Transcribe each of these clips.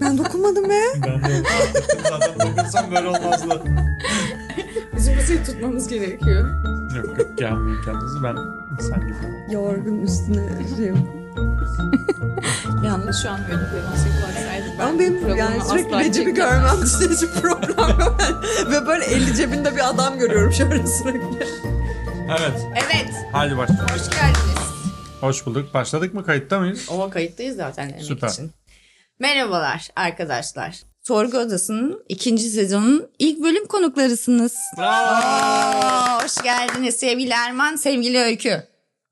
Ben dokunmadım be. Ben de zaten dokunsam böyle olmazdı. Bizim bu seni tutmamız gerekiyor. Yok yok gelmeyin kendinizi ben sen gibi. Yorgun üstüne şey. Yalnız şu an öyle bir masaya baksaydık ben Ama benim yani sürekli Recep'i görmem dışarıcı program. Ve böyle eli cebinde bir adam görüyorum şöyle sürekli. Evet Evet. hadi başlayalım. Hoş geldiniz. Hoş bulduk. Başladık mı kayıtta mıyız? O kayıttayız zaten Süper. için. Merhabalar arkadaşlar. Sorgu Odası'nın ikinci sezonun ilk bölüm konuklarısınız. Aa, hoş geldiniz sevgili Erman, sevgili Öykü.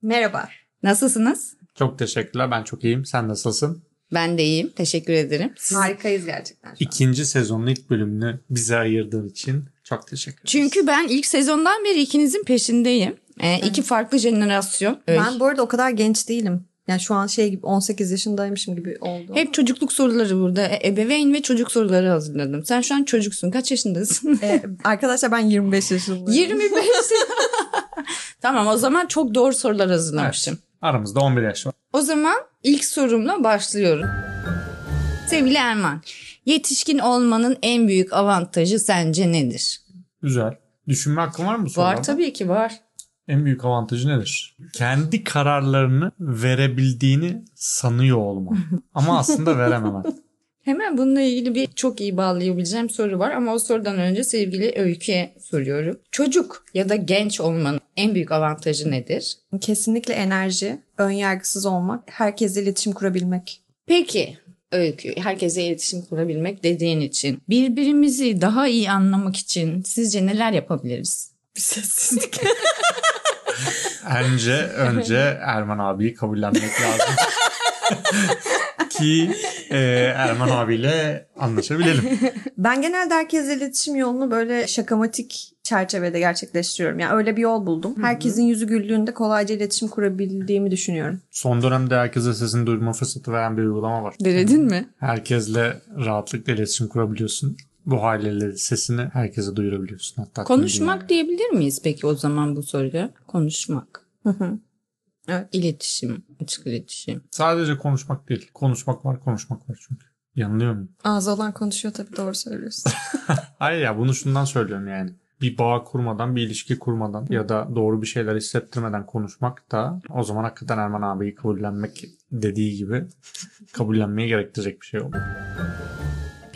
Merhaba. Nasılsınız? Çok teşekkürler ben çok iyiyim. Sen nasılsın? Ben de iyiyim. Teşekkür ederim. Siz- Harikayız gerçekten şu an. İkinci sezonun ilk bölümünü bize ayırdığın için çok teşekkür ederim. Çünkü ben ilk sezondan beri ikinizin peşindeyim. Ee, iki farklı jenerasyon. Öykü. Ben bu arada o kadar genç değilim. Yani şu an şey gibi 18 yaşındaymışım gibi oldu. Hep çocukluk soruları burada. E- Ebeveyn ve çocuk soruları hazırladım. Sen şu an çocuksun. Kaç yaşındasın? Ee, arkadaşlar ben 25 yaşındayım. 25. tamam o zaman çok doğru sorular hazırlamışım. Aramızda 11 yaş var. O zaman ilk sorumla başlıyorum. Sevgili Erman, yetişkin olmanın en büyük avantajı sence nedir? Güzel. Düşünme hakkın var mı bu sorularda? Var tabii ki var. En büyük avantajı nedir? Kendi kararlarını verebildiğini sanıyor olma. Ama aslında verememen. Hemen bununla ilgili bir çok iyi bağlayabileceğim soru var ama o sorudan önce sevgili Öykü'ye soruyorum. Çocuk ya da genç olmanın en büyük avantajı nedir? Kesinlikle enerji, ön yargısız olmak, herkesle iletişim kurabilmek. Peki Öykü, herkese iletişim kurabilmek dediğin için birbirimizi daha iyi anlamak için sizce neler yapabiliriz? Bir sessizlik. Önce önce Erman abiyi kabullenmek lazım. Ki e, Erman abiyle anlaşabilelim. Ben genelde herkesle iletişim yolunu böyle şakamatik çerçevede gerçekleştiriyorum. Yani öyle bir yol buldum. Herkesin yüzü güldüğünde kolayca iletişim kurabildiğimi düşünüyorum. Son dönemde herkese sesini duyurma fırsatı veren bir uygulama var. Denedin mi? Herkesle rahatlıkla iletişim kurabiliyorsun. Bu haliyle sesini herkese duyurabiliyorsun. Hatta Konuşmak diyebilir miyiz peki o zaman bu soruya? Konuşmak. Hı hı. Evet. İletişim, açık iletişim. Sadece konuşmak değil. Konuşmak var, konuşmak var çünkü. Yanılıyor muyum? Ağzı olan konuşuyor tabii doğru söylüyorsun. Hayır ya bunu şundan söylüyorum yani. Bir bağ kurmadan, bir ilişki kurmadan ya da doğru bir şeyler hissettirmeden konuşmak da o zaman hakikaten Erman abiyi kabullenmek dediği gibi kabullenmeyi gerektirecek bir şey olur.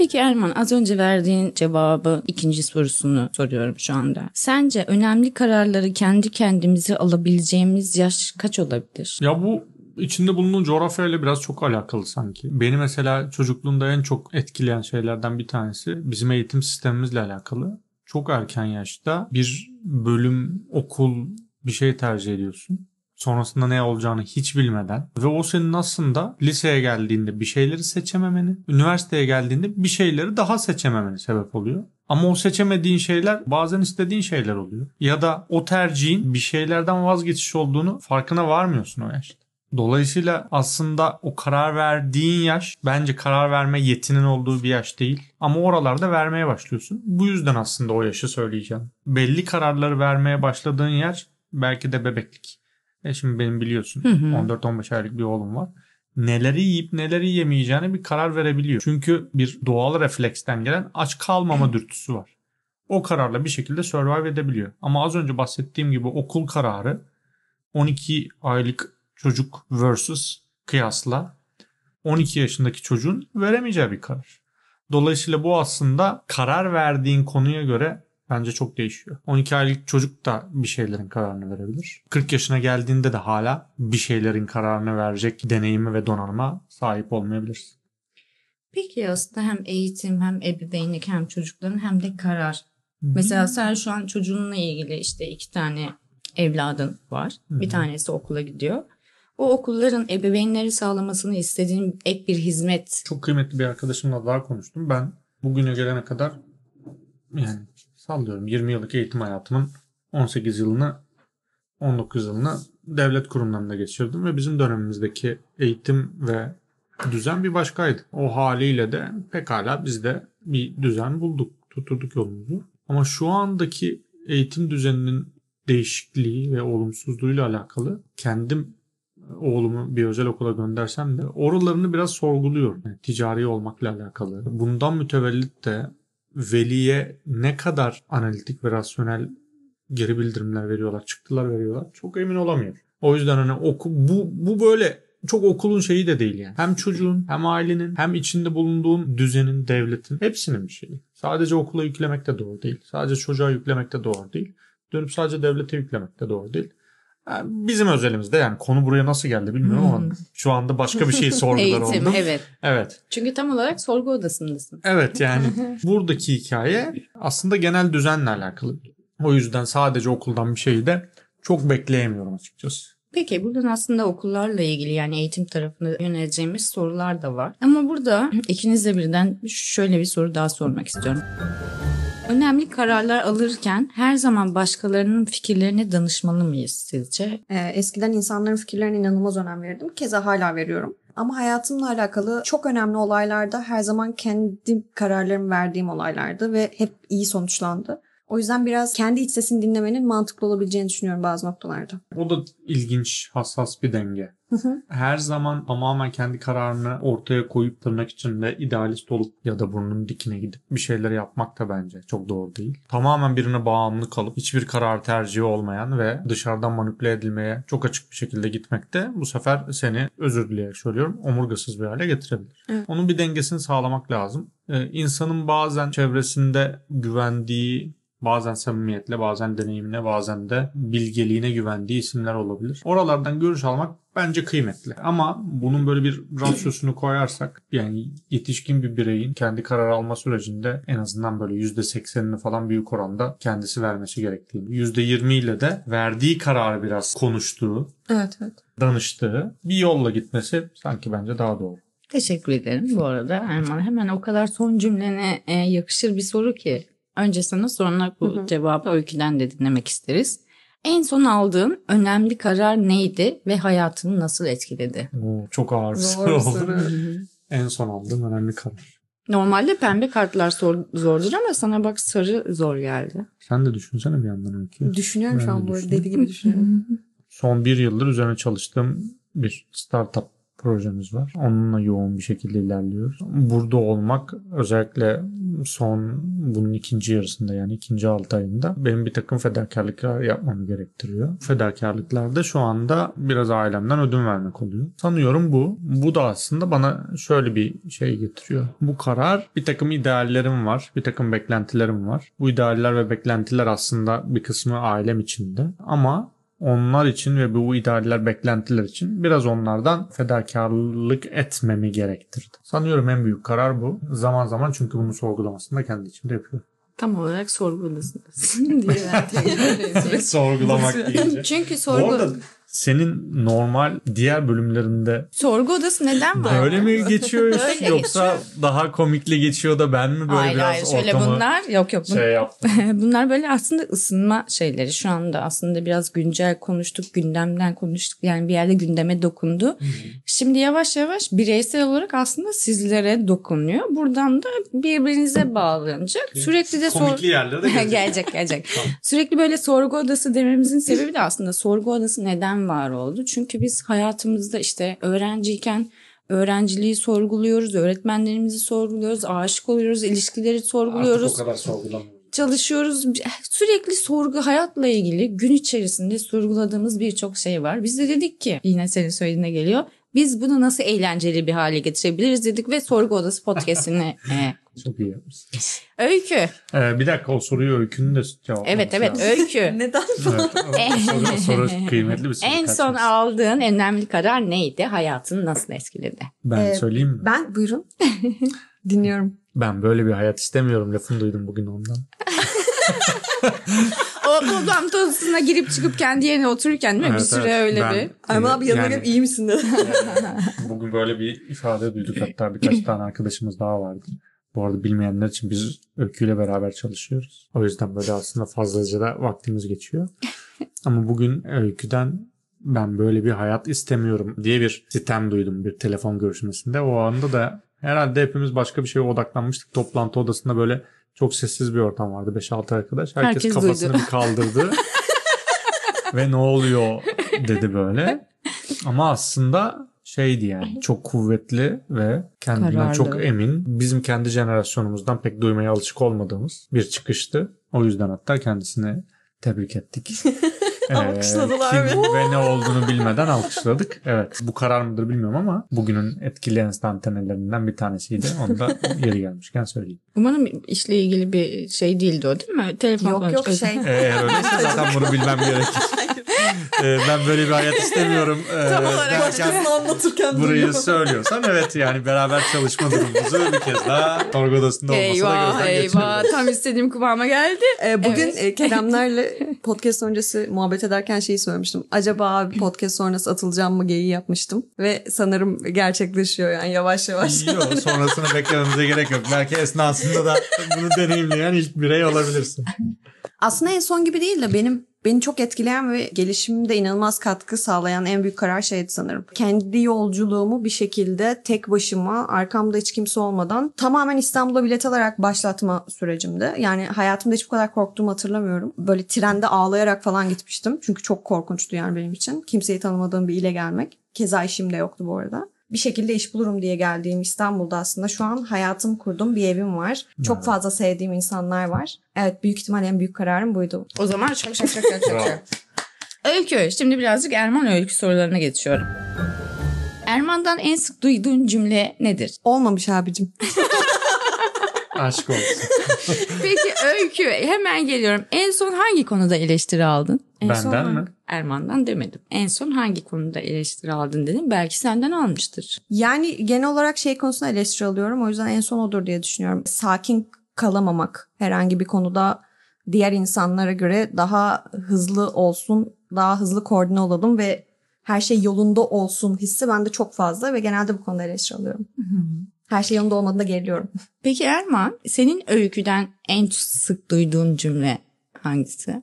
Peki Erman az önce verdiğin cevabı ikinci sorusunu soruyorum şu anda. Sence önemli kararları kendi kendimize alabileceğimiz yaş kaç olabilir? Ya bu içinde bulunduğun coğrafyayla biraz çok alakalı sanki. Beni mesela çocukluğumda en çok etkileyen şeylerden bir tanesi bizim eğitim sistemimizle alakalı. Çok erken yaşta bir bölüm, okul bir şey tercih ediyorsun. Sonrasında ne olacağını hiç bilmeden ve o senin aslında liseye geldiğinde bir şeyleri seçememeni, üniversiteye geldiğinde bir şeyleri daha seçememeni sebep oluyor. Ama o seçemediğin şeyler bazen istediğin şeyler oluyor. Ya da o tercihin bir şeylerden vazgeçiş olduğunu farkına varmıyorsun o yaşta. Dolayısıyla aslında o karar verdiğin yaş bence karar verme yetinin olduğu bir yaş değil. Ama oralarda vermeye başlıyorsun. Bu yüzden aslında o yaşı söyleyeceğim. Belli kararları vermeye başladığın yer belki de bebeklik. E şimdi benim biliyorsun 14-15 aylık bir oğlum var. Neleri yiyip neleri yemeyeceğine bir karar verebiliyor. Çünkü bir doğal refleksten gelen aç kalmama dürtüsü var. O kararla bir şekilde survive edebiliyor. Ama az önce bahsettiğim gibi okul kararı 12 aylık çocuk versus kıyasla 12 yaşındaki çocuğun veremeyeceği bir karar. Dolayısıyla bu aslında karar verdiğin konuya göre bence çok değişiyor. 12 aylık çocuk da bir şeylerin kararını verebilir. 40 yaşına geldiğinde de hala bir şeylerin kararını verecek deneyimi ve donanıma sahip olmayabilirsin. Peki aslında hem eğitim hem ebeveynlik hem çocukların hem de karar. Mesela sen şu an çocuğunla ilgili işte iki tane evladın var. Bir tanesi okula gidiyor. O okulların ebeveynleri sağlamasını istediğin ek bir hizmet. Çok kıymetli bir arkadaşımla daha konuştum. Ben bugüne gelene kadar yani sallıyorum 20 yıllık eğitim hayatımın 18 yılını 19 yılını devlet kurumlarında geçirdim ve bizim dönemimizdeki eğitim ve düzen bir başkaydı. O haliyle de pekala biz de bir düzen bulduk, tuturduk yolumuzu. Ama şu andaki eğitim düzeninin değişikliği ve olumsuzluğuyla alakalı kendim oğlumu bir özel okula göndersem de oralarını biraz sorguluyorum. Yani ticari olmakla alakalı. Bundan mütevellit de veliye ne kadar analitik ve rasyonel geri bildirimler veriyorlar, çıktılar veriyorlar çok emin olamıyorum. O yüzden hani oku, bu, bu böyle çok okulun şeyi de değil yani. Hem çocuğun hem ailenin hem içinde bulunduğun düzenin, devletin hepsinin bir şeyi. Sadece okula yüklemek de doğru değil. Sadece çocuğa yüklemek de doğru değil. Dönüp sadece devlete yüklemek de doğru değil. Yani bizim özelimizde yani konu buraya nasıl geldi bilmiyorum ama Hmm. şu anda başka bir şey sorgular Eğitim oldum. evet. Evet. Çünkü tam olarak sorgu odasındasın. Evet yani buradaki hikaye aslında genel düzenle alakalı. O yüzden sadece okuldan bir şeyi de çok bekleyemiyorum açıkçası. Peki buradan aslında okullarla ilgili yani eğitim tarafına yöneleceğimiz sorular da var. Ama burada ikinizle birden şöyle bir soru daha sormak istiyorum. Önemli kararlar alırken her zaman başkalarının fikirlerine danışmalı mıyız sizce? Ee, eskiden insanların fikirlerine inanılmaz önem verirdim. Keza hala veriyorum. Ama hayatımla alakalı çok önemli olaylarda her zaman kendi kararlarımı verdiğim olaylardı ve hep iyi sonuçlandı. O yüzden biraz kendi iç sesini dinlemenin mantıklı olabileceğini düşünüyorum bazı noktalarda. O da ilginç, hassas bir denge. Her zaman tamamen kendi kararını ortaya koyup tırnak içinde idealist olup ya da burnunun dikine gidip bir şeyler yapmak da bence çok doğru değil. Tamamen birine bağımlı kalıp hiçbir karar tercihi olmayan ve dışarıdan manipüle edilmeye çok açık bir şekilde gitmek de bu sefer seni özür dileyerek söylüyorum omurgasız bir hale getirebilir. Evet. Onun bir dengesini sağlamak lazım. Ee, insanın bazen çevresinde güvendiği Bazen samimiyetle, bazen deneyimine, bazen de bilgeliğine güvendiği isimler olabilir. Oralardan görüş almak bence kıymetli. Ama bunun böyle bir rasyosunu koyarsak yani yetişkin bir bireyin kendi karar alma sürecinde en azından böyle %80'ini falan büyük oranda kendisi vermesi gerektiğini, %20 ile de verdiği kararı biraz konuştuğu, Evet evet. danıştığı bir yolla gitmesi sanki bence daha doğru. Teşekkür ederim bu arada Erman. Hemen o kadar son cümlene e, yakışır bir soru ki. Önce sana sonra bu Hı hı. cevabı öyküden de dinlemek isteriz. En son aldığın önemli karar neydi ve hayatını nasıl etkiledi? Oo, çok ağır bir soru oldu. En son aldığım önemli karar. Normalde pembe kartlar zor, zordur ama sana bak sarı zor geldi. Sen de düşünsene bir yandan öykü. Düşünüyorum Ben şu de an bu. Deli gibi düşünüyorum. Son bir yıldır üzerine çalıştığım bir startup projemiz var. Onunla yoğun bir şekilde ilerliyoruz. Burada olmak özellikle son bunun ikinci yarısında yani ikinci altı ayında benim bir takım fedakarlıklar yapmamı gerektiriyor. Fedakarlıklarda şu anda biraz ailemden ödün vermek oluyor. Sanıyorum bu. Bu da aslında bana şöyle bir şey getiriyor. Bu karar bir takım ideallerim var. Bir takım beklentilerim var. Bu idealler ve beklentiler aslında bir kısmı ailem içinde. Ama onlar için ve bu idealler, beklentiler için biraz onlardan fedakarlık etmemi gerektirdi. Sanıyorum en büyük karar bu. Zaman zaman çünkü bunu sorgulamasını da kendi içimde yapıyorum. Tam olarak sorgu odasındasın diye. Sorgulamak deyince. Çünkü Bu sorgu, arada senin normal diğer bölümlerinde sorgu odası neden var? böyle mi geçiyor yoksa daha komikli geçiyor da ben mi böyle hayır biraz hayır şöyle ortamı bunlar yok yok bun- şey yaptım? bunlar böyle aslında ısınma şeyleri şu anda aslında biraz güncel konuştuk gündemden konuştuk yani bir yerde gündeme dokundu. Şimdi yavaş yavaş bireysel olarak aslında sizlere dokunuyor. Buradan da birbirinize bağlanacak. Sürekli de sor Komikli yerlere de gelecek. gelecek gelecek. Tamam. Sürekli böyle sorgu odası dememizin sebebi de aslında sorgu odası neden var oldu? Çünkü biz hayatımızda işte öğrenciyken öğrenciliği sorguluyoruz, öğretmenlerimizi sorguluyoruz, aşık oluyoruz, ilişkileri Artık sorguluyoruz, o kadar sorgulamıyorum. çalışıyoruz. Sürekli sorgu hayatla ilgili gün içerisinde sorguladığımız birçok şey var. Biz de dedik ki yine senin söylediğine geliyor. Biz bunu nasıl eğlenceli bir hale getirebiliriz dedik ve Sorgu Odası podcast'ini e, Çok iyi yapmışsınız. Öykü. Ee, bir dakika o soruyu öykünün de cevap Evet evet Öykü. Neden? Evet, o soru, soru kıymetli bir soru. En Kaç son aldığın önemli karar neydi? Hayatını nasıl etkiledi? Ben Ee, söyleyeyim mi? Ben buyurun. Dinliyorum. Ben böyle bir hayat istemiyorum lafını duydum bugün ondan. O toplantı odasına girip çıkıp kendi yerine otururken değil mi? bir Evet, süre evet. öyle Ben- bir. Erman abi yanına Yani- iyi misin dedi. Bugün böyle bir ifade duyduk hatta birkaç tane arkadaşımız daha vardı. Bu arada bilmeyenler için biz Öykü'yle beraber çalışıyoruz. O yüzden böyle aslında fazlaca da vaktimiz geçiyor. Ama bugün Öykü'den ben böyle bir hayat istemiyorum diye bir sitem duydum bir telefon görüşmesinde. O anda da herhalde hepimiz başka bir şeye odaklanmıştık. Toplantı odasında böyle çok sessiz bir ortam vardı. 5-6 arkadaş. Herkes, Herkes kafasını duydu. bir kaldırdı. Ve ne oluyor dedi böyle. Ama aslında şeydi yani çok kuvvetli ve kendinden Kararlı. çok emin. Bizim kendi jenerasyonumuzdan pek duymaya alışık olmadığımız bir çıkıştı. O yüzden hatta kendisini tebrik ettik. Ee, Alkışladılar kim beni. ve ne olduğunu bilmeden alkışladık. Evet bu karar mıdır bilmiyorum ama bugünün etkili enstantanelerinden bir tanesiydi. Onu da yeri gelmişken söyleyeyim. Umarım işle ilgili bir şey değildi o değil mi? Telefon Yok yok şey. Ee, Eğer öyleyse zaten bunu bilmem gerekir. Ee, ben böyle bir hayat istemiyorum. Ee, Tam olarak başkasını anlatırken Burayı duyuyorum. söylüyorsan evet yani beraber çalışma durumumuzu bir kez daha sorgu odasında olmasa da Eyvah gözden eyvah geçirebiliriz. tam istediğim kıvama geldi. Ee, bugün Evet. e, Keremlerle podcast öncesi muhabbet ederken şeyi söylemiştim. Acaba podcast sonrası atılacağım mı geyiği yapmıştım. Ve sanırım gerçekleşiyor yani yavaş yavaş. Yok sonrasını beklememize gerek yok. Belki esnasında da bunu deneyimleyen ilk birey olabilirsin. Aslında en son gibi değil de benim beni çok etkileyen ve gelişimimde inanılmaz katkı sağlayan en büyük karar şeydi sanırım. Kendi yolculuğumu bir şekilde tek başıma arkamda hiç kimse olmadan tamamen İstanbul'a bilet alarak başlatma sürecimdi. Yani hayatımda hiç bu kadar korktuğumu hatırlamıyorum. Böyle trende ağlayarak falan gitmiştim. Çünkü çok korkunçtu yani benim için. Kimseyi tanımadığım bir ile gelmek. Keza işim de yoktu bu arada. Bir şekilde iş bulurum diye geldiğim İstanbul'da aslında şu an hayatım kurdum. Bir evim var. Çok Evet. fazla sevdiğim insanlar var. Evet büyük ihtimal en büyük kararım buydu. O zaman şak şak şak şak. şak. Öykü. Şimdi birazcık Erman öykü sorularına geçiyorum. Erman'dan en sık duyduğun cümle nedir? Olmamış abicim. Aşk olsun. Peki Öykü hemen geliyorum. En son hangi konuda eleştiri aldın? En Benden son mi? Erman'dan demedim. En son hangi konuda eleştiri aldın dedim. Belki senden almıştır. Yani genel olarak şey konusunda eleştiri alıyorum. O yüzden en son odur diye düşünüyorum. Sakin kalamamak herhangi bir konuda diğer insanlara göre daha hızlı olsun, daha hızlı koordine olalım ve her şey yolunda olsun hissi bende çok fazla ve genelde bu konuda eleştiri alıyorum. Her şey yolunda olmadığında geriliyorum. Peki Erman senin öyküden en sık duyduğun cümle hangisi?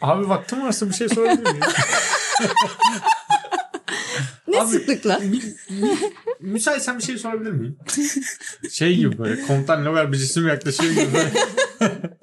Abi vaktim varsa bir şey sorabilir miyim? Ne Abi- sıklıkla? Müsaitsen bir şey sorabilir miyim? Şey gibi böyle komutan Lover bir cisim yaklaşıyor gibi böyle.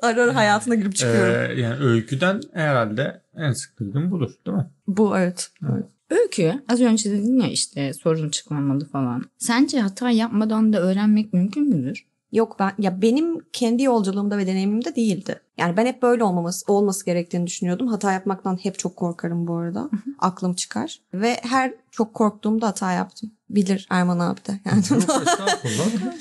Ara ara hayatına girip çıkıyorum. Ee, yani öyküden herhalde en sık duyduğum budur değil mi? bu evet. evet. Öykü az önce dedin ya işte sorun çıkmamalı falan. Sence hata yapmadan da öğrenmek mümkün müdür? Yok ben ya benim kendi yolculuğumda ve deneyimimde değildi. Yani ben hep böyle olmaması olması gerektiğini düşünüyordum. Hata yapmaktan hep çok korkarım bu arada. Aklım çıkar ve her çok korktuğumda hata yaptım. Bilir Erman abi de. Yani.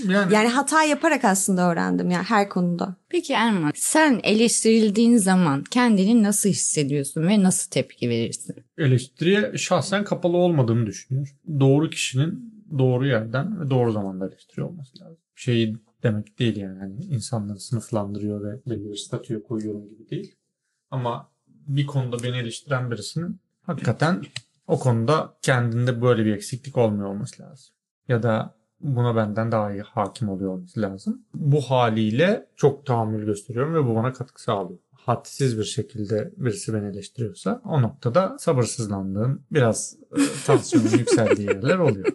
Yani, yani hata yaparak aslında öğrendim yani her konuda. Peki Erman sen eleştirildiğin zaman kendini nasıl hissediyorsun ve nasıl tepki verirsin? eleştiriye şahsen kapalı olmadığımı düşünüyorum. Doğru kişinin doğru yerden ve doğru zamanda eleştiri olması lazım. Şey demek değil yani hani insanları sınıflandırıyor ve belli bir statüye koyuyorum gibi değil. Ama bir konuda beni eleştiren birisinin hakikaten o konuda kendinde böyle bir eksiklik olmuyor olması lazım. Ya da buna benden daha iyi hakim oluyor olması lazım. Bu haliyle çok tahammül gösteriyorum ve bu bana katkı sağlıyor. Hadsiz bir şekilde birisi beni eleştiriyorsa o noktada sabırsızlandığım, biraz e, tansiyonun yükseldiği yerler oluyor.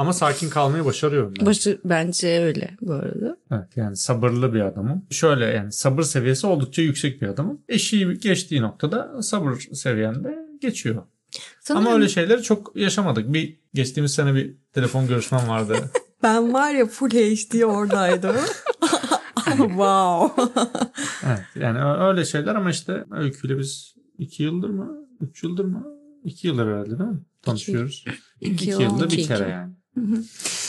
Ama sakin kalmayı başarıyorum. Ben. Başı bence öyle bu arada. Evet yani sabırlı bir adamım. Şöyle yani sabır seviyesi oldukça yüksek bir adamım. Eşiği geçtiği noktada sabır seviyende geçiyor. Sanırım Ama öyle şeyleri çok yaşamadık. Bir geçtiğimiz sene bir telefon görüşmem vardı. Ben var ya full HD oradaydım. wow. evet yani öyle şeyler ama işte öyküyle biz iki yıldır mı? Üç yıldır mı? İki yıldır herhalde değil mi? Tanışıyoruz. İki, İki yıl, yılda bir iki kere yıl. yani.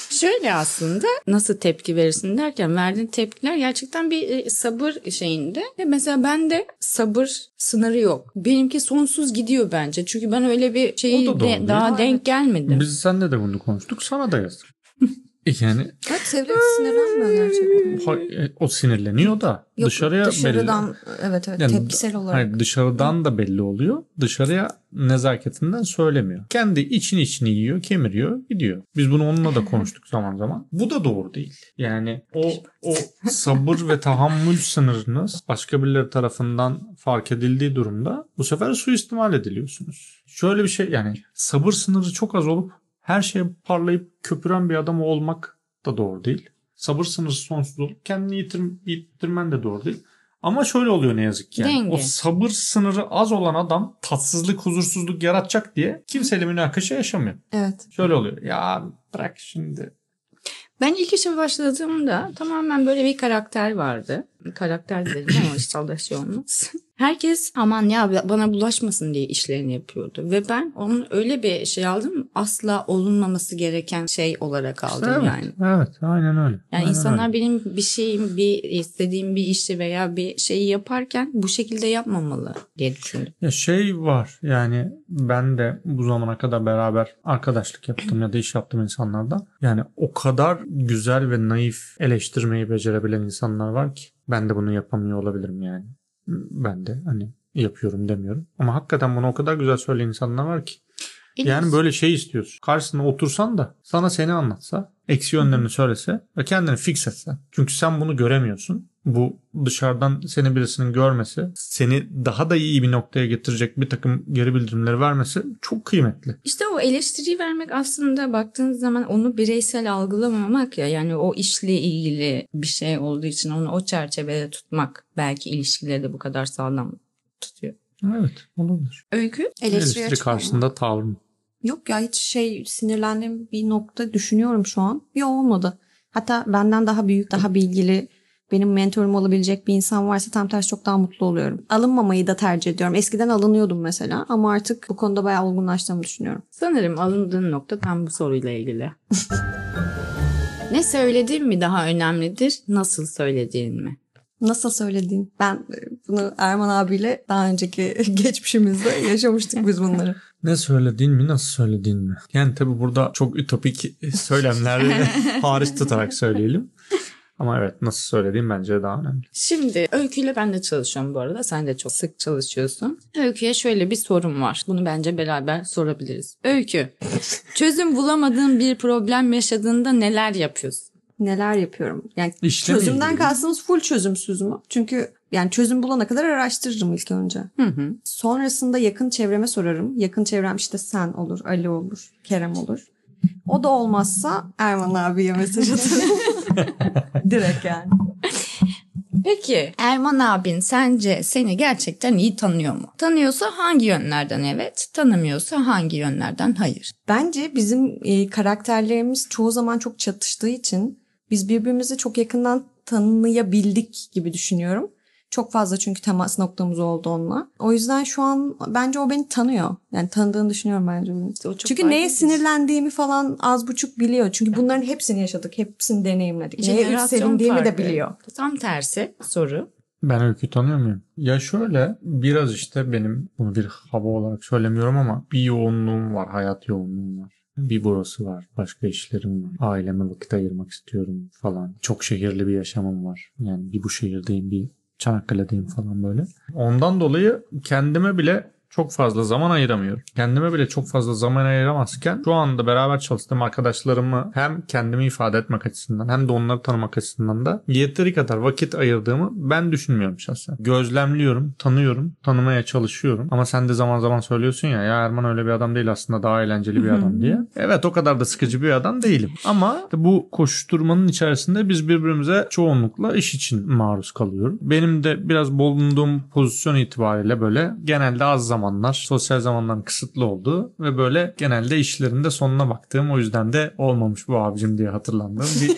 Şöyle aslında nasıl tepki verirsin derken verdiğin tepkiler gerçekten bir e, sabır şeyinde. Mesela bende sabır sınırı yok. Benimki sonsuz gidiyor bence. Çünkü ben öyle bir şeyi da de- daha mi? denk gelmedim. Biz seninle de bunu konuştuk. Sana da yazdım. yani Evet Sevret sinirlenmiyor gerçekten. e, o sinirleniyor da Yok, dışarıya dışarıdan belli. evet evet Yani tepkisel olarak. Hayır, dışarıdan da belli oluyor. Dışarıya nezaketinden söylemiyor. Kendi için içini yiyor, kemiriyor, gidiyor. Biz bunu onunla da konuştuk zaman zaman. Bu da doğru değil. Yani o o sabır ve tahammül sınırınız başka birileri tarafından fark edildiği durumda bu sefer suistimal ediliyorsunuz. Şöyle bir şey yani sabır sınırı çok az olup her şeye parlayıp köpüren bir adam olmak da doğru değil. Sabır sınırı sonsuz olup kendini yitir, yitirmen de doğru değil. Ama şöyle oluyor ne yazık ki. Yani. Denge. O sabır sınırı az olan adam tatsızlık, huzursuzluk yaratacak diye kimseyle münakaşa yaşamıyor. Evet. Şöyle oluyor. Ya bırak şimdi. Ben ilk işe başladığımda tamamen böyle bir karakter vardı. Karakter dedim ama inşallah şey olmaz. Herkes aman ya bana bulaşmasın diye işlerini yapıyordu. Ve ben onun öyle bir şey aldım asla olunmaması gereken şey olarak aldım evet, yani. Evet aynen öyle. Yani Aynen insanlar öyle. benim bir şeyim, bir istediğim bir işi veya bir şeyi yaparken bu şekilde yapmamalı diye düşündüm. Ya şey var yani ben de bu zamana kadar beraber arkadaşlık yaptım ya da iş yaptım insanlardan. Yani o kadar güzel ve naif eleştirmeyi becerebilen insanlar var ki ben de bunu yapamıyor olabilirim yani. Ben de hani yapıyorum demiyorum. Ama hakikaten bunu o kadar güzel söyleyen insanlar var ki. Yani böyle şey istiyorsun. Karşısına otursan da sana seni anlatsa, eksi yönlerini söylese ve kendini fix etsen. Çünkü sen bunu göremiyorsun. Bu dışarıdan seni birisinin görmesi, seni daha da iyi bir noktaya getirecek bir takım geri bildirimleri vermesi çok kıymetli. İşte o eleştiriyi vermek aslında baktığınız zaman onu bireysel algılamamak ya yani o işle ilgili bir şey olduğu için onu o çerçevede tutmak belki ilişkileri de bu kadar sağlam tutuyor. Evet olabilir. Öykü? Eleştiri olma. karşısında tavrım. Yok ya hiç şey sinirlendiğim bir nokta düşünüyorum şu an. Bir olmadı. Hatta benden daha büyük, daha bilgili, benim mentorum olabilecek bir insan varsa tam tersi çok daha mutlu oluyorum. Alınmamayı da tercih ediyorum. Eskiden alınıyordum mesela ama artık bu konuda bayağı olgunlaştığımı düşünüyorum. Sanırım alındığın nokta tam bu soruyla ilgili. ne söylediğin mi daha önemlidir, nasıl söylediğin mi? Nasıl söylediğin? Ben e, bunu Erman abiyle daha önceki geçmişimizde yaşamıştık biz bunları. Ne söylediğin mi nasıl söylediğin mi? Yani tabi burada çok ütopik söylemleri hariç tutarak söyleyelim. Ama evet nasıl söylediğim bence daha önemli. Şimdi Öykü'yle ben de çalışıyorum bu arada. Sen de çok sık çalışıyorsun. Öykü'ye şöyle bir sorum var. Bunu bence beraber sorabiliriz. Öykü, çözüm bulamadığın bir problem yaşadığında neler yapıyorsun? Neler yapıyorum? Yani İşle çözümden kastımız full çözümsüz mü? Çünkü yani çözüm bulana kadar araştırırım ilk önce. Hı hı. Sonrasında yakın çevreme sorarım. Yakın çevrem işte sen olur, Ali olur, Kerem olur. O da olmazsa Erman abiye mesaj atarım. Direkt yani. Peki Erman abin sence seni gerçekten iyi tanıyor mu? Tanıyorsa hangi yönlerden evet, tanımıyorsa hangi yönlerden hayır? Bence bizim e, karakterlerimiz çoğu zaman çok çatıştığı için biz birbirimizi çok yakından tanıyabildik gibi düşünüyorum. Çok fazla çünkü temas noktamız oldu onunla. O yüzden şu an bence o beni tanıyor. Yani tanıdığını düşünüyorum bence. o çok Çünkü neye sinirlendiğimi falan az buçuk biliyor. Çünkü bunların hepsini yaşadık. Hepsini deneyimledik. Neye sevindiğimi de biliyor. Tam tersi soru. Ben öykü tanıyor muyum? Ya şöyle biraz işte benim bunu bir hava olarak söylemiyorum ama bir yoğunluğum var. Hayat yoğunluğum var. Bir burası var. Başka işlerim var. Aileme vakit ayırmak istiyorum falan. Çok şehirli bir yaşamım var. Yani bir bu şehirdeyim bir Çanakkale'deyim falan böyle. Ondan dolayı kendime bile çok fazla zaman ayıramıyorum. Kendime bile çok fazla zaman ayıramazken şu anda beraber çalıştığım arkadaşlarımı hem kendimi ifade etmek açısından hem de onları tanımak açısından da yeteri kadar vakit ayırdığımı ben düşünmüyorum şahsen. Gözlemliyorum, tanıyorum, tanımaya çalışıyorum. Ama sen de zaman zaman söylüyorsun ya ya Erman öyle bir adam değil aslında daha eğlenceli bir adam diye. Evet o kadar da sıkıcı bir adam değilim. Ama bu koşturmanın içerisinde biz birbirimize çoğunlukla iş için maruz kalıyoruz. Benim de biraz bulunduğum pozisyon itibariyle böyle genelde az zamanlar, sosyal zamanların kısıtlı olduğu ve böyle genelde işlerinde sonuna baktığım o yüzden de olmamış bu abicim diye hatırlandığım bir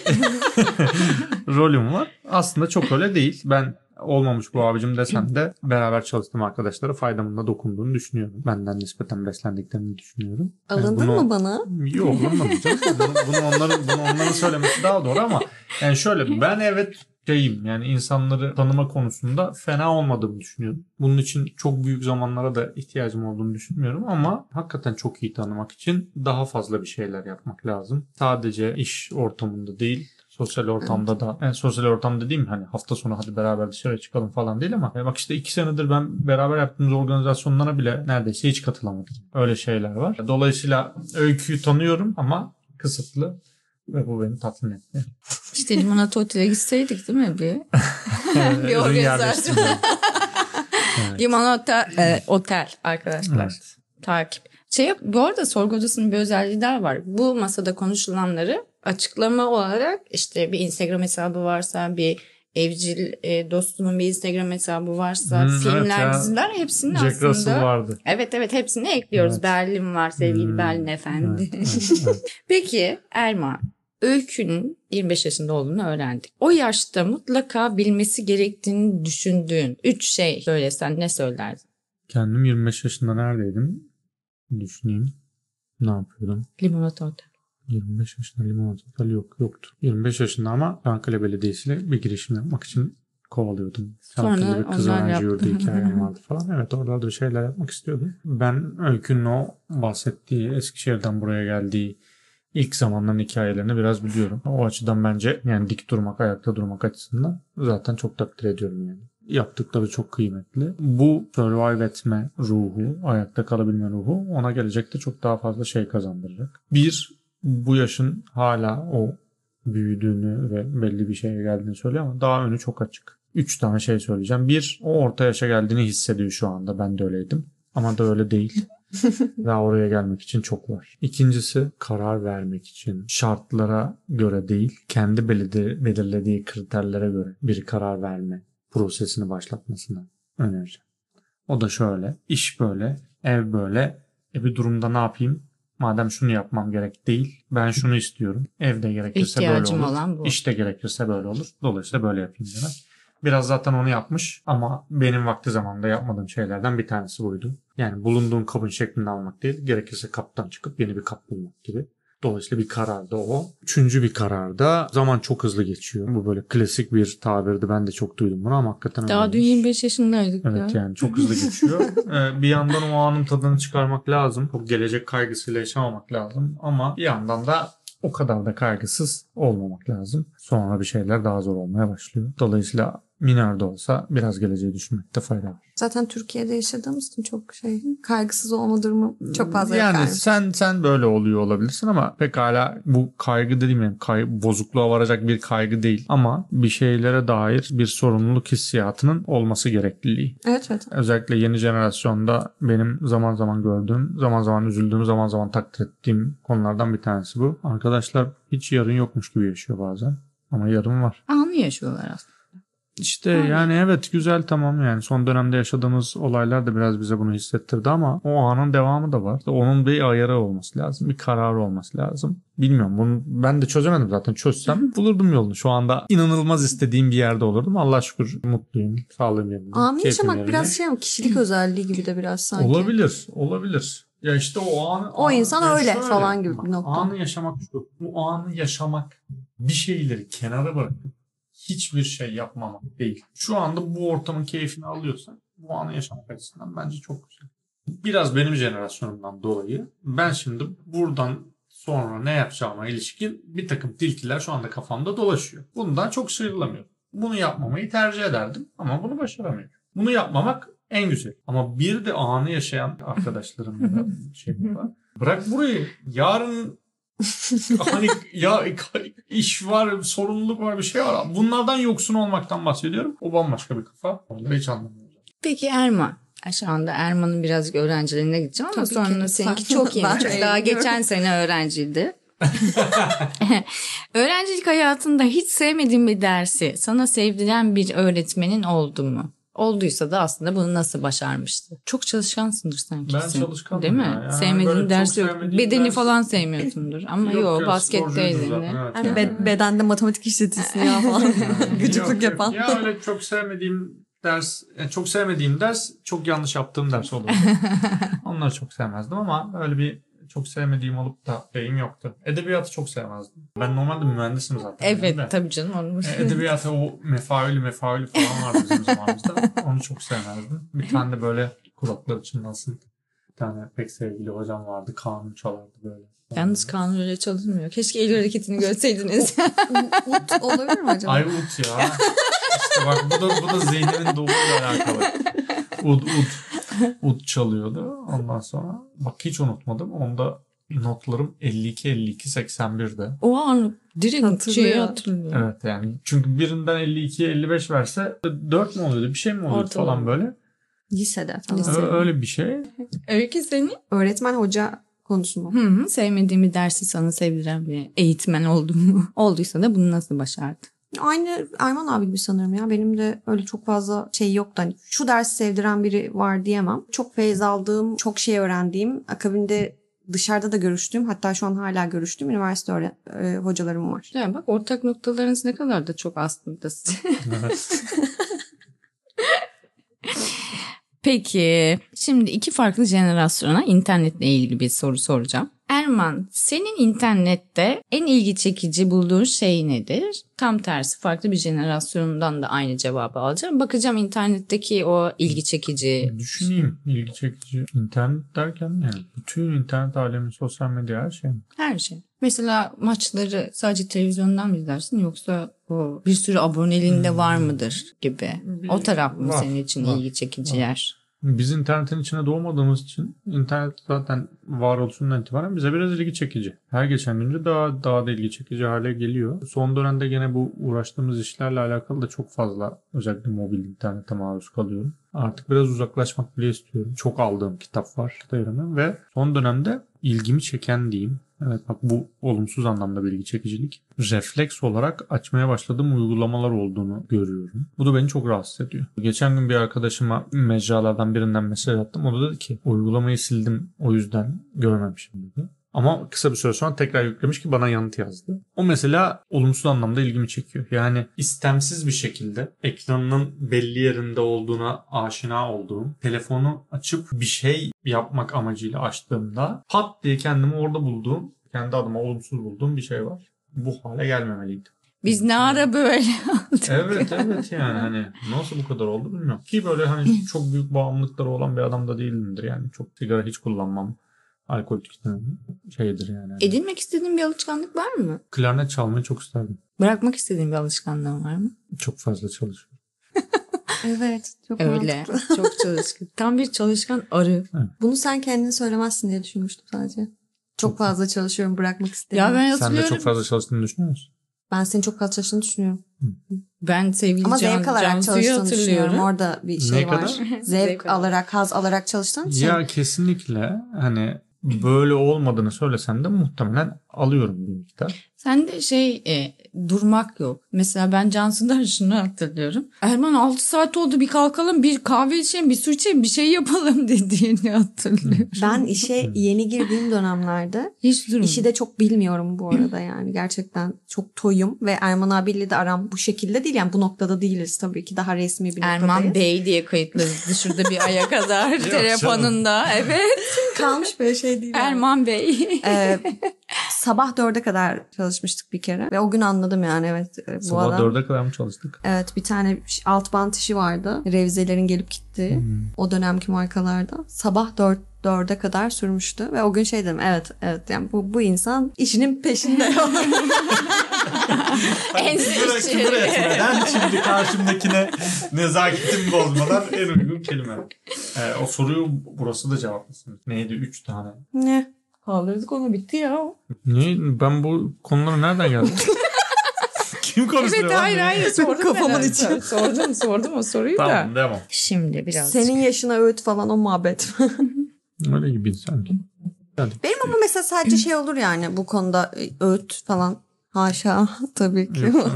rolüm var. Aslında çok öyle değil. Ben olmamış bu abicim desem de beraber çalıştığım arkadaşlara faydamın da dokunduğunu düşünüyorum. Benden nispeten beslendiklerini düşünüyorum. Yani Alındın bunu- mı bana? Yok alınmadım. Bunu, bunu, onların, bunu onların söylemesi daha doğru ama yani şöyle ben evet şeyim yani insanları tanıma konusunda fena olmadığımı düşünüyorum. Bunun için çok büyük zamanlara da ihtiyacım olduğunu düşünmüyorum ama hakikaten çok iyi tanımak için daha fazla bir şeyler yapmak lazım. Sadece iş ortamında değil sosyal ortamda da yani sosyal ortam dediğim hani hafta sonu hadi beraber dışarı çıkalım falan değil ama e bak işte iki senedir ben beraber yaptığımız organizasyonlara bile neredeyse hiç katılamadım. Öyle şeyler var. Dolayısıyla öyküyü tanıyorum ama kısıtlı ve bu beni tatmin etti. İşte limonata otele gitseydik değil mi bir? bir organizasyon. yerleştirme. Limonata e, otel arkadaşlar. Evet. Takip. Şey, bu arada sorgu odasının bir özelliği daha var. Bu masada konuşulanları açıklama olarak işte bir Instagram hesabı varsa bir evcil e, dostumun bir Instagram hesabı varsa Hmm, evet filmler, ya. diziler hepsinin Jack aslında. Russell vardı. Evet evet hepsini ekliyoruz. Evet. Berlin var sevgili Hmm, Berlin Efendi. Evet, evet, evet. Peki Erman, Öykü'nün 25 yaşında olduğunu öğrendik. O yaşta mutlaka bilmesi gerektiğini düşündüğün 3 şey söylesen ne söylerdin? Kendim 25 yaşında neredeydim? Düşüneyim. Ne yapıyordum? Limonata Otel. 25 yaşında limonata otel yok yoktu. 25 yaşında ama Çanakkale Belediyesi ile bir girişim yapmak için kovalıyordum. Çanakkale'de bir kız öğrenci yurdu hikayem vardı falan. Evet orada da bir şeyler yapmak istiyordum. Ben Öykü'nün o bahsettiği Eskişehir'den buraya geldiği ilk zamanların hikayelerini biraz biliyorum. O açıdan bence yani dik durmak, ayakta durmak açısından zaten çok takdir ediyorum yani. Yaptıkları çok kıymetli. Bu survive etme ruhu, ayakta kalabilme ruhu ona gelecekte çok daha fazla şey kazandıracak. Bir, bu yaşın hala o büyüdüğünü ve belli bir şeye geldiğini söylüyor ama daha önü çok açık. Üç tane şey söyleyeceğim. Bir, o orta yaşa geldiğini hissediyor şu anda. Ben de öyleydim. Ama da öyle değil. Daha oraya gelmek için çok var. İkincisi karar vermek için şartlara göre değil, kendi belirledi- belirlediği kriterlere göre bir karar verme prosesini başlatmasını önereceğim. O da şöyle, iş böyle, ev böyle, e bir durumda ne yapayım? Madem şunu yapmam gerek değil, ben şunu istiyorum. Evde gerekirse böyle İhtiyacım olur. olan bu. İşte gerekirse böyle olur. Dolayısıyla böyle yapayım demek. Biraz zaten onu yapmış ama benim vakti zamanında yapmadığım şeylerden bir tanesi buydu. Yani bulunduğun kabın şeklini almak değil, gerekirse kaptan çıkıp yeni bir kap bulmak gibi. Dolayısıyla bir karar da o. Üçüncü bir karar da zaman çok hızlı geçiyor. Bu böyle klasik bir tabirdi. Ben de çok duydum bunu ama hakikaten Daha dün öyleymiş. 25 yaşındaydık Evet ya. yani çok hızlı geçiyor. Ee, bir yandan o anın tadını çıkarmak lazım. Çok gelecek kaygısıyla yaşamamak lazım. Ama bir yandan da o kadar da kaygısız olmamak lazım. Sonra bir şeyler daha zor olmaya başlıyor. Dolayısıyla minarda olsa biraz geleceği düşünmekte fayda var. Zaten Türkiye'de yaşadığımız için çok şey kaygısız olma durumu çok fazla yani yani sen sen böyle oluyor olabilirsin ama pekala bu kaygı dediğim yani kay, bozukluğa varacak bir kaygı değil ama bir şeylere dair bir sorumluluk hissiyatının olması gerekliliği. Evet evet. Özellikle yeni jenerasyonda benim zaman zaman gördüğüm, zaman zaman üzüldüğüm, zaman zaman takdir ettiğim konulardan bir tanesi bu. Arkadaşlar hiç yarın yokmuş gibi yaşıyor bazen. Ama yarın var. Anı yaşıyorlar aslında. İşte yani evet güzel tamam yani son dönemde yaşadığımız olaylar da biraz bize bunu hissettirdi ama o anın devamı da var. Onun bir ayarı olması lazım. Bir kararı olması lazım. Bilmiyorum bunu ben de çözemedim zaten. Çözsem bulurdum yolunu. Şu anda inanılmaz istediğim bir yerde olurdum. Allah şükür mutluyum. Sağlığım yerinde. Anı yaşamak yerinde. biraz şey ama kişilik özelliği gibi de biraz sanki. Olabilir, olabilir. Ya işte o anı... O anı- insan öyle şöyle, falan gibi bir nokta. Anı yaşamak şu. Bu anı yaşamak bir şeyleri kenara bırakıp hiçbir şey yapmamak değil. Şu anda bu ortamın keyfini alıyorsan bu anı yaşamak açısından bence çok güzel. Biraz benim jenerasyonumdan dolayı ben şimdi buradan sonra ne yapacağıma ilişkin bir takım tilkiler şu anda kafamda dolaşıyor. Bundan çok sıyrılamıyorum. Bunu yapmamayı tercih ederdim ama bunu başaramıyorum. Bunu yapmamak en güzel. Ama bir de anı yaşayan arkadaşlarım ya da şey var. Bırak burayı. Yarın hani ya iş var, sorumluluk var, bir şey var. Bunlardan yoksun olmaktan bahsediyorum. O bambaşka bir kafa. Onu da hiç anlamıyorum. Peki Erman. Şu anda Erman'ın birazcık öğrencilerine gideceğim ama Tabii ki, sonra lütfen. seninki çok yeni. Çok daha geçen sene öğrenciydi. Öğrencilik hayatında hiç sevmediğin bir dersi sana sevdiren bir öğretmenin oldu mu? Olduysa da aslında bunu nasıl başarmıştı? Çok çalışkansındır sanki. Ben sen. çalışkanım Değil mi? ya. Sevmediğin ders yok. Bedeni ders- falan sevmiyorsundur. Ama Yok yok, ya, basketteydin. evet. Yani be- bedende matematik işletirsin ya falan. Gıcıklık yok. yapan. Ya öyle çok sevmediğim ders, yani çok sevmediğim ders çok yanlış yaptığım ders olurdu. Onları çok sevmezdim ama öyle bir çok sevmediğim olup da şeyim yoktu. Edebiyatı çok sevmezdim. Ben normalde mühendisim zaten. Evet de. tabii canım. Onu... E, Edebiyata o mefaülü mefaülü falan vardı bizim zamanımızda. Onu çok sevmezdim. Bir tane de böyle kulakları çınlasın. Bir tane pek sevgili hocam vardı. Kanun çalardı böyle. Yalnız kanun öyle çalışmıyor. Keşke el hareketini görseydiniz. Ut olabilir mi acaba? Ay ut ya. İşte bak bu da, bu da zihnimin doğumuyla alakalı. Ud ud. Ud çalıyordu. Ondan sonra bak hiç unutmadım. Onda notlarım 52 52 81'de. o an direkt Hatırlıyor. şeyi hatırlıyor. Evet yani çünkü birinden 52 55 verse 4 mu oluyordu? Bir şey mi oluyordu Ortalama. falan böyle. Lisede falan. Lise. Ö- öyle bir şey. Öykü seni? Öğretmen hoca konusunda. Hı hı. Sevmediğim bir dersi sana sevdiren bir eğitmen oldu mu? Olduysa da bunu nasıl başardın? Aynı Erman abi gibi sanırım ya. Benim de öyle çok fazla şey yoktu. Hani şu dersi sevdiren biri var diyemem. Çok feyiz aldığım, çok şey öğrendiğim, akabinde dışarıda da görüştüğüm, hatta şu an hala görüştüğüm üniversite öğre- e, hocalarım var. Yani bak ortak noktalarınız ne kadar da çok aslında. Peki şimdi iki farklı jenerasyona internetle ilgili bir soru soracağım. Erman senin internette en ilgi çekici bulduğun şey nedir? Tam tersi farklı bir jenerasyondan da aynı cevabı alacağım. Bakacağım internetteki o ilgi çekici. Düşüneyim ilgi çekici. İnternet derken yani bütün internet alemi, sosyal medya her şey. mi? Her şey. Mesela maçları sadece televizyondan mı izlersin yoksa o bir sürü aboneliğinde var mıdır gibi. O taraf mı Var, senin için var, ilgi çekici var. yer? Biz internetin içine doğmadığımız için internet zaten varoluşundan itibaren bize biraz ilgi çekici. Her geçen günde daha daha da ilgi çekici hale geliyor. Son dönemde gene bu uğraştığımız işlerle alakalı da çok fazla özellikle mobil internete maruz kalıyorum. Artık biraz uzaklaşmak bile istiyorum. Çok aldığım kitap var kitaplarımı ve son dönemde ilgimi çeken diyeyim. Evet bak bu olumsuz anlamda bir ilgi çekicilik. Refleks olarak açmaya başladığım uygulamalar olduğunu görüyorum. Bu da beni çok rahatsız ediyor. Geçen gün bir arkadaşıma mecralardan birinden mesaj attım. O da dedi ki uygulamayı sildim o yüzden görmemişim dedi. Ama kısa bir süre sonra tekrar yüklemiş ki bana yanıt yazdı. O mesela olumsuz anlamda ilgimi çekiyor. Yani istemsiz bir şekilde ekranının belli yerinde olduğuna aşina olduğum, telefonu açıp bir şey yapmak amacıyla açtığımda pat diye kendimi orada bulduğum, kendi adıma olumsuz bulduğum bir şey var. Bu hale gelmemeliydi. Biz ne ara böyle Evet evet yani hani nasıl bu kadar oldu bilmiyorum. Ki böyle hani çok büyük bağımlılıkları olan bir adam da değilimdir yani. Çok sigara hiç kullanmam. Alkol tüketimim şeydir yani. Edinmek istediğin bir alışkanlık var mı? Klarnet çalmayı çok isterdim. Bırakmak istediğin bir alışkanlığın var mı? Çok fazla çalışıyorum. Evet. Çok Öyle. mantıklı. Çok çalışkan. Tam bir çalışkan arı. Bunu sen kendini söylemezsin diye düşünmüştüm sadece. Çok fazla çalışıyorum bırakmak Ya istemiyorum. ben Sen de hatırlıyorum. çok fazla çalıştığını düşünüyor musun? Ben senin çok fazla çalıştığını düşünüyorum. Ben sevgili Ama Can, zevk alarak Cansu'yu çalıştığını düşünüyorum. hatırlıyorum. Orada bir şey Ne var. kadar? Zevk, Zevk alarak, haz alarak çalıştığın için. Ya kesinlikle hani böyle olmadığını söylesen de muhtemelen alıyorum bir miktar. Sen de şey e, durmak yok. Mesela ben Cansu'dan şunu hatırlıyorum. Erman 6 saat oldu bir kalkalım bir kahve içelim bir su içelim bir şey yapalım dediğini hatırlıyorum. Ben işe yeni girdiğim dönemlerde Hiç durmadım. işi de çok bilmiyorum bu arada yani gerçekten çok toyum ve Erman abiyle de aram bu şekilde değil yani bu noktada değiliz tabii ki daha resmi bir noktadayız. Erman Bey diye kayıtlı şurada bir aya kadar telefonunda. Evet. kalmış böyle şey değil. yani. Erman Bey. Ee, sabah dörde kadar çalışmıştık bir kere ve o gün anladım yani evet e, bu Sabah adam. dörde kadar mı çalıştık? Evet bir tane alt bant işi vardı. Revizelerin gelip gittiği o dönemki markalarda. Sabah 4 dörde kadar sürmüştü ve o gün şey dedim evet evet yani bu, bu insan işinin peşinde. En sevdiğim. küfür etmeden şimdi karşımdakine nezaketimi bozmadan en uygun kelime. Ee, o soruyu burası da cevaplasın. Neydi? Üç tane. ne? Kaldırdık onu bitti ya. Niye? Ben bu konulara nereden geldim? Kim konuşuyor? Evet hayır hayır sordum Kafamın ben. içi. Sordum sordum o soruyu da. Tamam devam. Şimdi biraz. Senin yaşına öğüt falan o muhabbet. Öyle gibi sanki. Hadi. Benim ama mesela sadece şey olur yani bu konuda e, öğüt falan. Haşa tabii ki. Yok.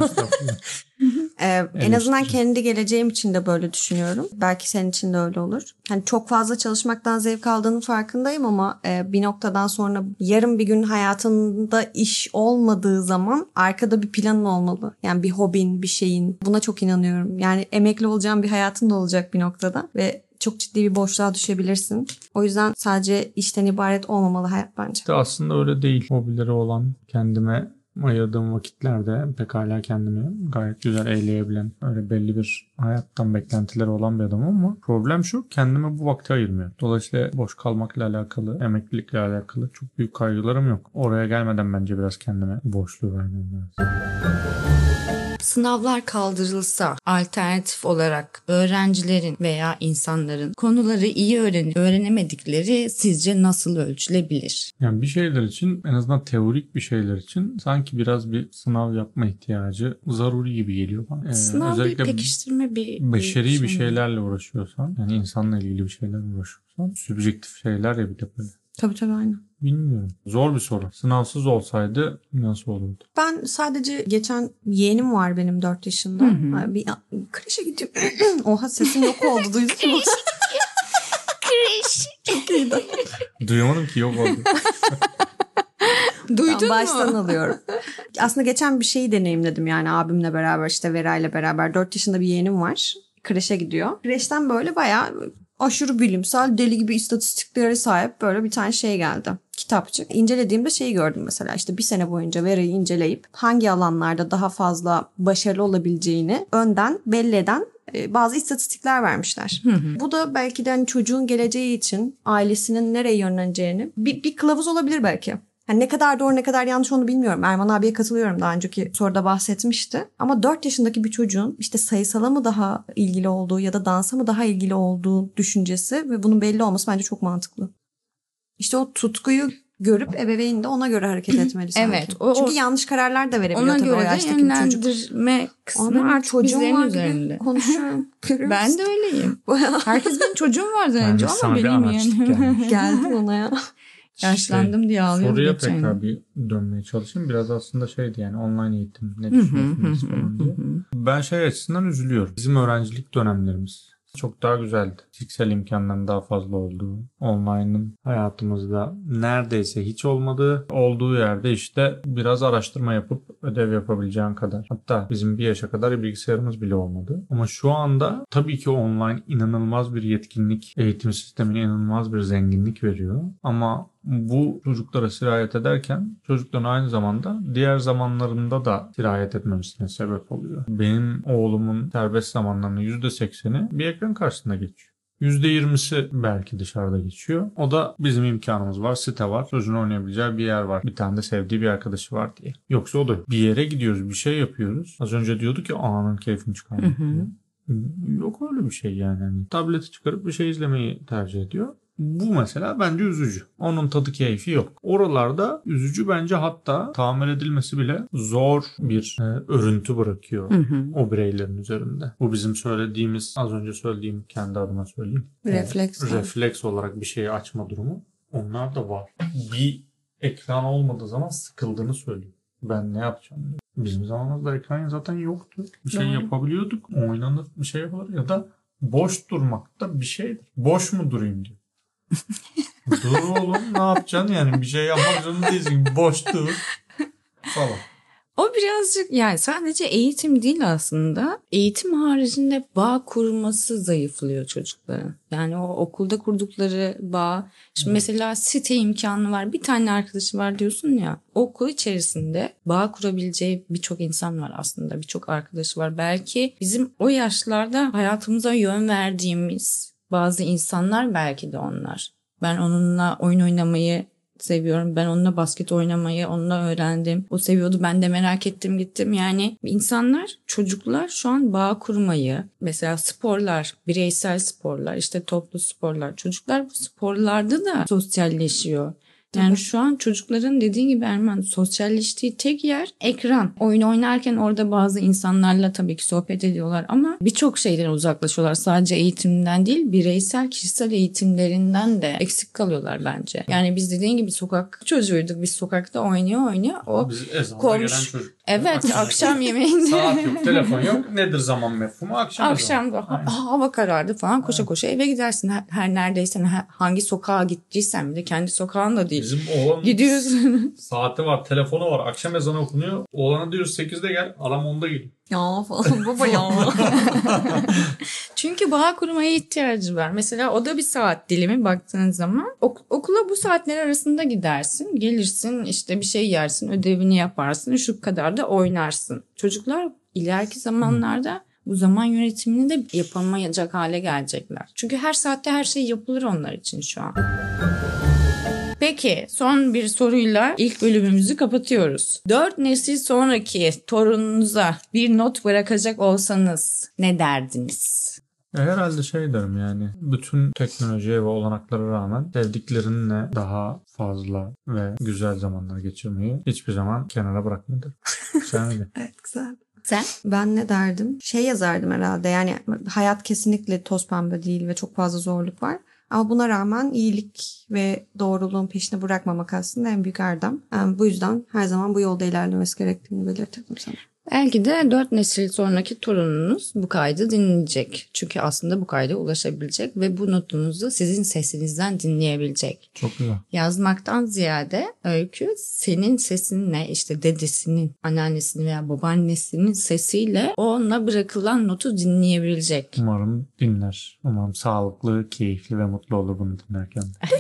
Ee, en azından kendi geleceğim için de böyle düşünüyorum. Belki senin için de öyle olur. Hani çok fazla çalışmaktan zevk aldığının farkındayım ama e, bir noktadan sonra yarın bir gün hayatında iş olmadığı zaman arkada bir planın olmalı. Yani bir hobin, bir şeyin. Buna çok inanıyorum. Yani emekli olacağın bir hayatın da olacak bir noktada ve çok ciddi bir boşluğa düşebilirsin. O yüzden sadece işten ibaret olmamalı hayat bence. İşte aslında öyle değil. Hobileri olan kendime ayırdığım vakitlerde pekala kendimi gayet güzel eğleyebilen öyle belli bir hayattan beklentileri olan bir adamım ama problem şu kendime bu vakti ayırmıyor. Dolayısıyla boş kalmakla alakalı, emeklilikle alakalı çok büyük kaygılarım yok. Oraya gelmeden bence biraz kendime boşluğu vermem lazım. Sınavlar kaldırılsa alternatif olarak öğrencilerin veya insanların konuları iyi öğrenip öğrenemedikleri sizce nasıl ölçülebilir? Yani bir şeyler için en azından teorik bir şeyler için sanki biraz bir sınav yapma ihtiyacı zaruri gibi geliyor bana. Ee, Sınav bir pekiştirme bir... beşeri bir şey. şeylerle uğraşıyorsan yani insanla ilgili bir şeylerle uğraşıyorsan sübjektif şeyler ya bir de böyle. Tabii tabii aynen. Bilmiyorum. Zor bir soru. Sınavsız olsaydı nasıl olurdu? Ben sadece geçen yeğenim var benim 4 yaşında. Hı hı. Bir kreşe gidiyor. Oha sesim yok oldu duydun mu? Kreş. Çok iyiydi. Duyamadım ki yok oldu. Duydun Ben baştan mu? alıyorum. Aslında geçen bir şeyi deneyimledim yani abimle beraber işte Vera ile beraber 4 yaşında bir yeğenim var. Kreşe gidiyor. Kreşten böyle bayağı aşırı bilimsel deli gibi istatistiklere sahip böyle bir tane şey geldi. Kitapçık. İncelediğimde şeyi gördüm mesela işte bir sene boyunca Vera'yı inceleyip hangi alanlarda daha fazla başarılı olabileceğini önden belli eden e, bazı istatistikler vermişler. Hı hı. Bu da belki de hani çocuğun geleceği için ailesinin nereye yönleneceğini bir, bir kılavuz olabilir belki. Hani ne kadar doğru ne kadar yanlış onu bilmiyorum. Erman abiye katılıyorum daha önceki soruda bahsetmişti. Ama 4 yaşındaki bir çocuğun işte sayısala mı daha ilgili olduğu ya da dansa mı daha ilgili olduğu düşüncesi ve bunun belli olması bence çok mantıklı. İşte o tutkuyu görüp ebeveyn de ona göre hareket etmeli sanki. Evet, o- Çünkü o- yanlış kararlar da verebiliyor Ona tabii o göre de yaştaki çocuk. yönlendirme kısmı Ama artık çocuğum bizlerin üzerinde. konuşuyorum. Ben de öyleyim. Herkes benim çocuğum var Yani zannediyor ama benim yani. Geldim ona ya. Yaşlandım diye ağlıyorum. Soruya geçen tekrar bir dönmeye çalışayım. Biraz aslında şeydi yani online eğitim ne düşünüyorsunuz falan diye. Ben şey açısından üzülüyorum. Bizim öğrencilik dönemlerimiz çok daha güzeldi. Fiziksel imkanların daha fazla olduğu, online'ın hayatımızda neredeyse hiç olmadığı, olduğu yerde işte biraz araştırma yapıp ödev yapabileceğin kadar. Hatta bizim bir yaşa kadar bilgisayarımız bile olmadı. Ama şu anda tabii ki online inanılmaz bir yetkinlik, eğitim sistemine inanılmaz bir zenginlik veriyor. Ama bu çocuklara sirayet ederken çocukların aynı zamanda diğer zamanlarında da sirayet etmemesine sebep oluyor. Benim oğlumun serbest zamanlarının %80'i bir ekran karşısında geçiyor. %20'si belki dışarıda geçiyor. O da bizim imkanımız var, site var, çocuğun oynayabileceği bir yer var. Bir tane de sevdiği bir arkadaşı var diye. Yoksa o da yok. bir yere gidiyoruz, bir şey yapıyoruz. Az önce diyordu ki anın keyfini çıkarmak diye. Yok öyle bir şey yani. Hani tableti çıkarıp bir şey izlemeyi tercih ediyor. Bu mesela bence üzücü. Onun tadı keyfi yok. Oralarda üzücü bence hatta tahammül edilmesi bile zor bir e, örüntü bırakıyor Hı hı. o bireylerin üzerinde. Bu bizim söylediğimiz az önce söylediğim kendi adıma söyleyeyim. Refleks. E, refleks olarak bir şeyi açma durumu. Onlar da var. Bir ekran olmadığı zaman sıkıldığını söylüyor. Ben ne yapacağım? diyor. Bizim zamanımızda ekran zaten yoktu. Bir şey Doğru. yapabiliyorduk. Oynanır bir şey yapılır ya da boş durmak da bir şeydir. Boş mu durayım diyor. Dur oğlum ne yapacaksın yani bir şey yapmak zorunda değilsin. Boş dur falan. O birazcık yani sadece eğitim değil aslında. Eğitim haricinde bağ kurması zayıflıyor çocukların. Yani o okulda kurdukları bağ. Şimdi mesela site imkanı var. Bir tane arkadaşı var diyorsun ya. Okul içerisinde bağ kurabileceği birçok insan var aslında. Birçok arkadaşı var. Belki bizim o yaşlarda hayatımıza yön verdiğimiz bazı insanlar belki de onlar. Ben onunla oyun oynamayı seviyorum. Ben onunla basket oynamayı onunla öğrendim. O seviyordu. Ben de merak ettim gittim. Yani insanlar, çocuklar şu an bağ kurmayı, mesela sporlar, bireysel sporlar, işte toplu sporlar. Çocuklar bu sporlarda da sosyalleşiyor. Yani Tabii. şu an çocukların dediğin gibi Erman sosyalleştiği tek yer ekran. Oyun oynarken orada bazı insanlarla tabii ki sohbet ediyorlar ama birçok şeyden uzaklaşıyorlar. Sadece eğitimden değil bireysel kişisel eğitimlerinden de eksik kalıyorlar bence. Yani biz dediğin gibi sokak çocuğuyduk. Biz sokakta oynuyor oynuyor. O Biz ezanda komş- gelen çocuk. evet akşam yemeğinde. Saat yok, telefon yok. Nedir zaman mefhumu? Akşam Akşam da ha- hava karardı falan koşa koşa eve gidersin. Her, her neredeyse hangi sokağa gittiysen bir de kendi sokağın da değil. Bizim oğlan Gidiyorsun. saati var, telefonu var. Akşam ezanı okunuyor. Oğlana diyoruz 8'de gel. Adam 10'da geliyor. Ya falan baba ya. Çünkü bağ kurmaya ihtiyacı var. Mesela o da bir saat dilimi baktığın zaman ok- okula bu saatler arasında gidersin. Gelirsin işte bir şey yersin, ödevini yaparsın, şu kadar da oynarsın. Çocuklar ileriki zamanlarda bu zaman yönetimini de yapamayacak hale gelecekler. Çünkü her saatte her şey yapılır onlar için şu an. Peki son bir soruyla ilk bölümümüzü kapatıyoruz. Dört nesil sonraki torununuza bir not bırakacak olsanız ne derdiniz? Herhalde şey derim yani. Bütün teknolojiye ve olanaklara rağmen sevdiklerinle daha fazla ve güzel zamanlar geçirmeyi hiçbir zaman kenara bırakma derim. Sen öyle. evet güzel. Sen? Ben ne derdim? Şey yazardım herhalde yani hayat kesinlikle toz pembe değil ve çok fazla zorluk var. Ama buna rağmen iyilik ve doğruluğun peşini bırakmamak aslında en büyük erdem. Yani bu yüzden her zaman bu yolda ilerlemesi gerektiğini belirtirdim sana. Belki de dört nesil sonraki torununuz bu kaydı dinleyecek. Çünkü aslında bu kayda ulaşabilecek ve bu notunuzu sizin sesinizden dinleyebilecek. Çok güzel. Yazmaktan ziyade öykü senin sesinle işte dedesinin, anneannesinin veya babaannesinin sesiyle ona bırakılan notu dinleyebilecek. Umarım dinler. Umarım sağlıklı, keyifli ve mutlu olur bunu dinlerken.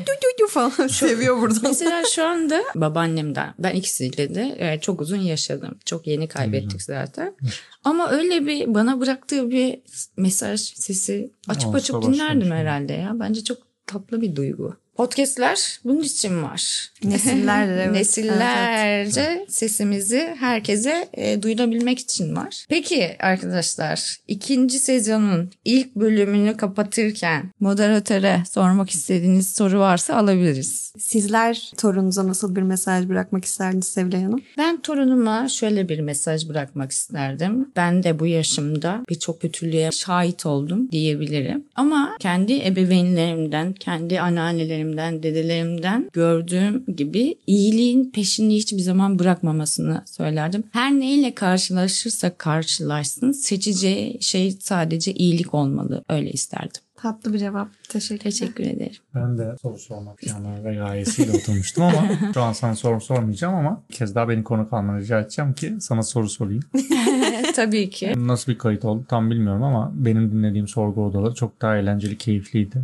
Falan seviyor buradan. Mesela şu anda babaannemden ben ikisiyle de e, çok uzun yaşadım. Çok yeni kaybettik zaten. Ama öyle bir bana bıraktığı bir mesaj sesi açıp Olsa açıp dinlerdim herhalde ya. Bence çok tatlı bir duygu. Podcast'ler bunun için var. Nesillerce, evet. Nesillerce sesimizi herkese e, duyurabilmek için var. Peki arkadaşlar ikinci sezonun ilk bölümünü kapatırken moderatöre sormak istediğiniz soru varsa alabiliriz. Sizler torununuza nasıl bir mesaj bırakmak isterdiniz Sevilay Hanım? Ben torunuma şöyle bir mesaj bırakmak isterdim. Ben de bu yaşımda birçok kötülüğe şahit oldum diyebilirim. Ama kendi ebeveynlerimden, kendi anneannelerimden, dedelerimden gördüğüm gibi iyiliğin peşini hiçbir zaman bırakmamasını söylerdim. Her neyle karşılaşırsa karşılaşsın seçeceği şey sadece iyilik olmalı. Öyle isterdim. Tatlı bir cevap. Teşekkür Teşekkür ederim. Ben de soru sormak yana ve gayesiyle oturmuştum ama şu an sana soru sormayacağım ama bir kez daha beni konuk almanı rica edeceğim ki sana soru sorayım. Tabii ki. Nasıl bir kayıt oldu tam bilmiyorum ama benim dinlediğim sorgu odaları çok daha eğlenceli, keyifliydi.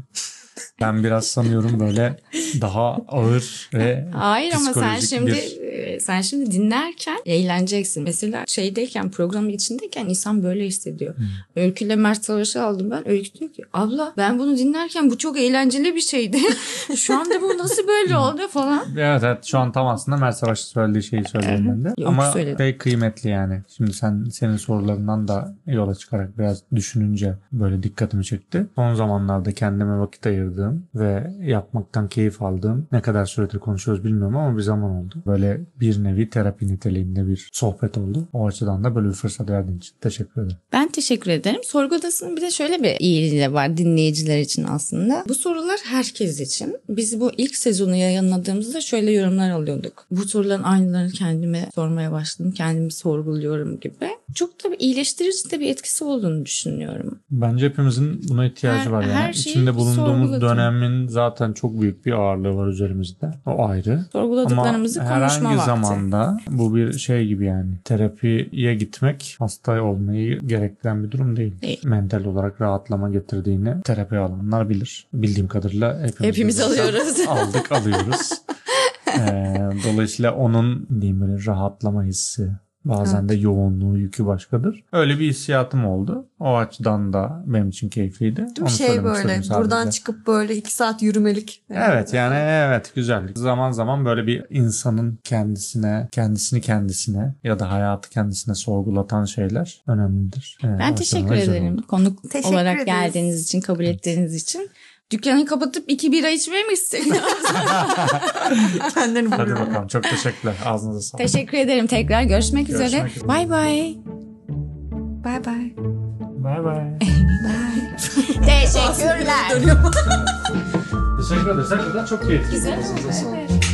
Ben biraz sanıyorum böyle daha ağır ve Hayır ama sen şimdi bir- e, sen şimdi dinlerken eğleneceksin. Mesela şeydeyken programın içindeyken insan böyle hissediyor. Hmm. Öyküyle Mert Savaş'ı aldım ben. Öykü diyor ki abla ben bunu dinlerken bu çok eğlenceli bir şeydi. Şu anda bu nasıl Hmm. böyle oldu falan. Evet evet şu an tam aslında Mert Savaş'ın söylediği şeyi söylüyorum ben de. Yok, Ama söyledim. şey kıymetli yani. Şimdi sen senin sorularından da yola çıkarak biraz düşününce böyle dikkatimi çekti. Son zamanlarda kendime vakit ayırdığım ve yapmaktan keyif aldığım ne kadar süredir konuşuyoruz bilmiyorum ama bir zaman oldu. Böyle bir nevi terapi niteliğinde bir sohbet oldu. O açıdan da böyle bir fırsat verdiğin için teşekkür ederim. Ben teşekkür ederim. Sorgu Odası'nın bir de şöyle bir iyiliği de var dinleyiciler için aslında. Bu sorular herkes için. Biz bu ilk sezonu yayınladığımızda şöyle yorumlar alıyorduk. Bu soruların aynılarını kendime sormaya başladım. Kendimi sorguluyorum gibi. Çok da bir iyileştirici de bir etkisi olduğunu düşünüyorum. Bence hepimizin buna ihtiyacı Her- var yani. her İçinde bulunduğumuz dönemin zaten çok büyük bir ağırlığı var üzerimizde. O ayrı. Ama Sorguladıklarımızı konuşma herhangi vakti. Zamanda bu bir şey gibi yani terapiye gitmek hasta olmayı gerektiren bir durum değil. Değil. Mental olarak rahatlama getirdiğini terapi alanlar bilir. Bildiğim kadarıyla hepimiz, Hepimiz alıyoruz. Aldık alıyoruz. Ee, dolayısıyla onun diyeyim böyle rahatlama hissi Bazen de yoğunluğu yükü başkadır. Öyle bir hissiyatım oldu. O açıdan da benim için keyifliydi. Değil? Onu şey böyle buradan sadece. çıkıp böyle iki saat yürümelik. Evet yani evet güzel. Zaman zaman böyle bir insanın kendisine, kendisini kendisine ya da hayatı kendisine sorgulatan şeyler önemlidir. Ee, Ben teşekkür ederim oldu. konuk Teşekkür olarak ederiz. geldiğiniz için, kabul ettiğiniz için. Dükkanı kapatıp iki bira içmeye mi istiyorsunuz? Kendini Hadi bakalım çok teşekkürler. Ağzınıza sağlık. Teşekkür ederim tekrar. Görüşmek, Görüşmek üzere. üzere. Bay bay. Bye bye. Bay bay. Teşekkürler. Teşekkür ederiz. Hakikaten çok keyifli. Güzel oldu. Evet.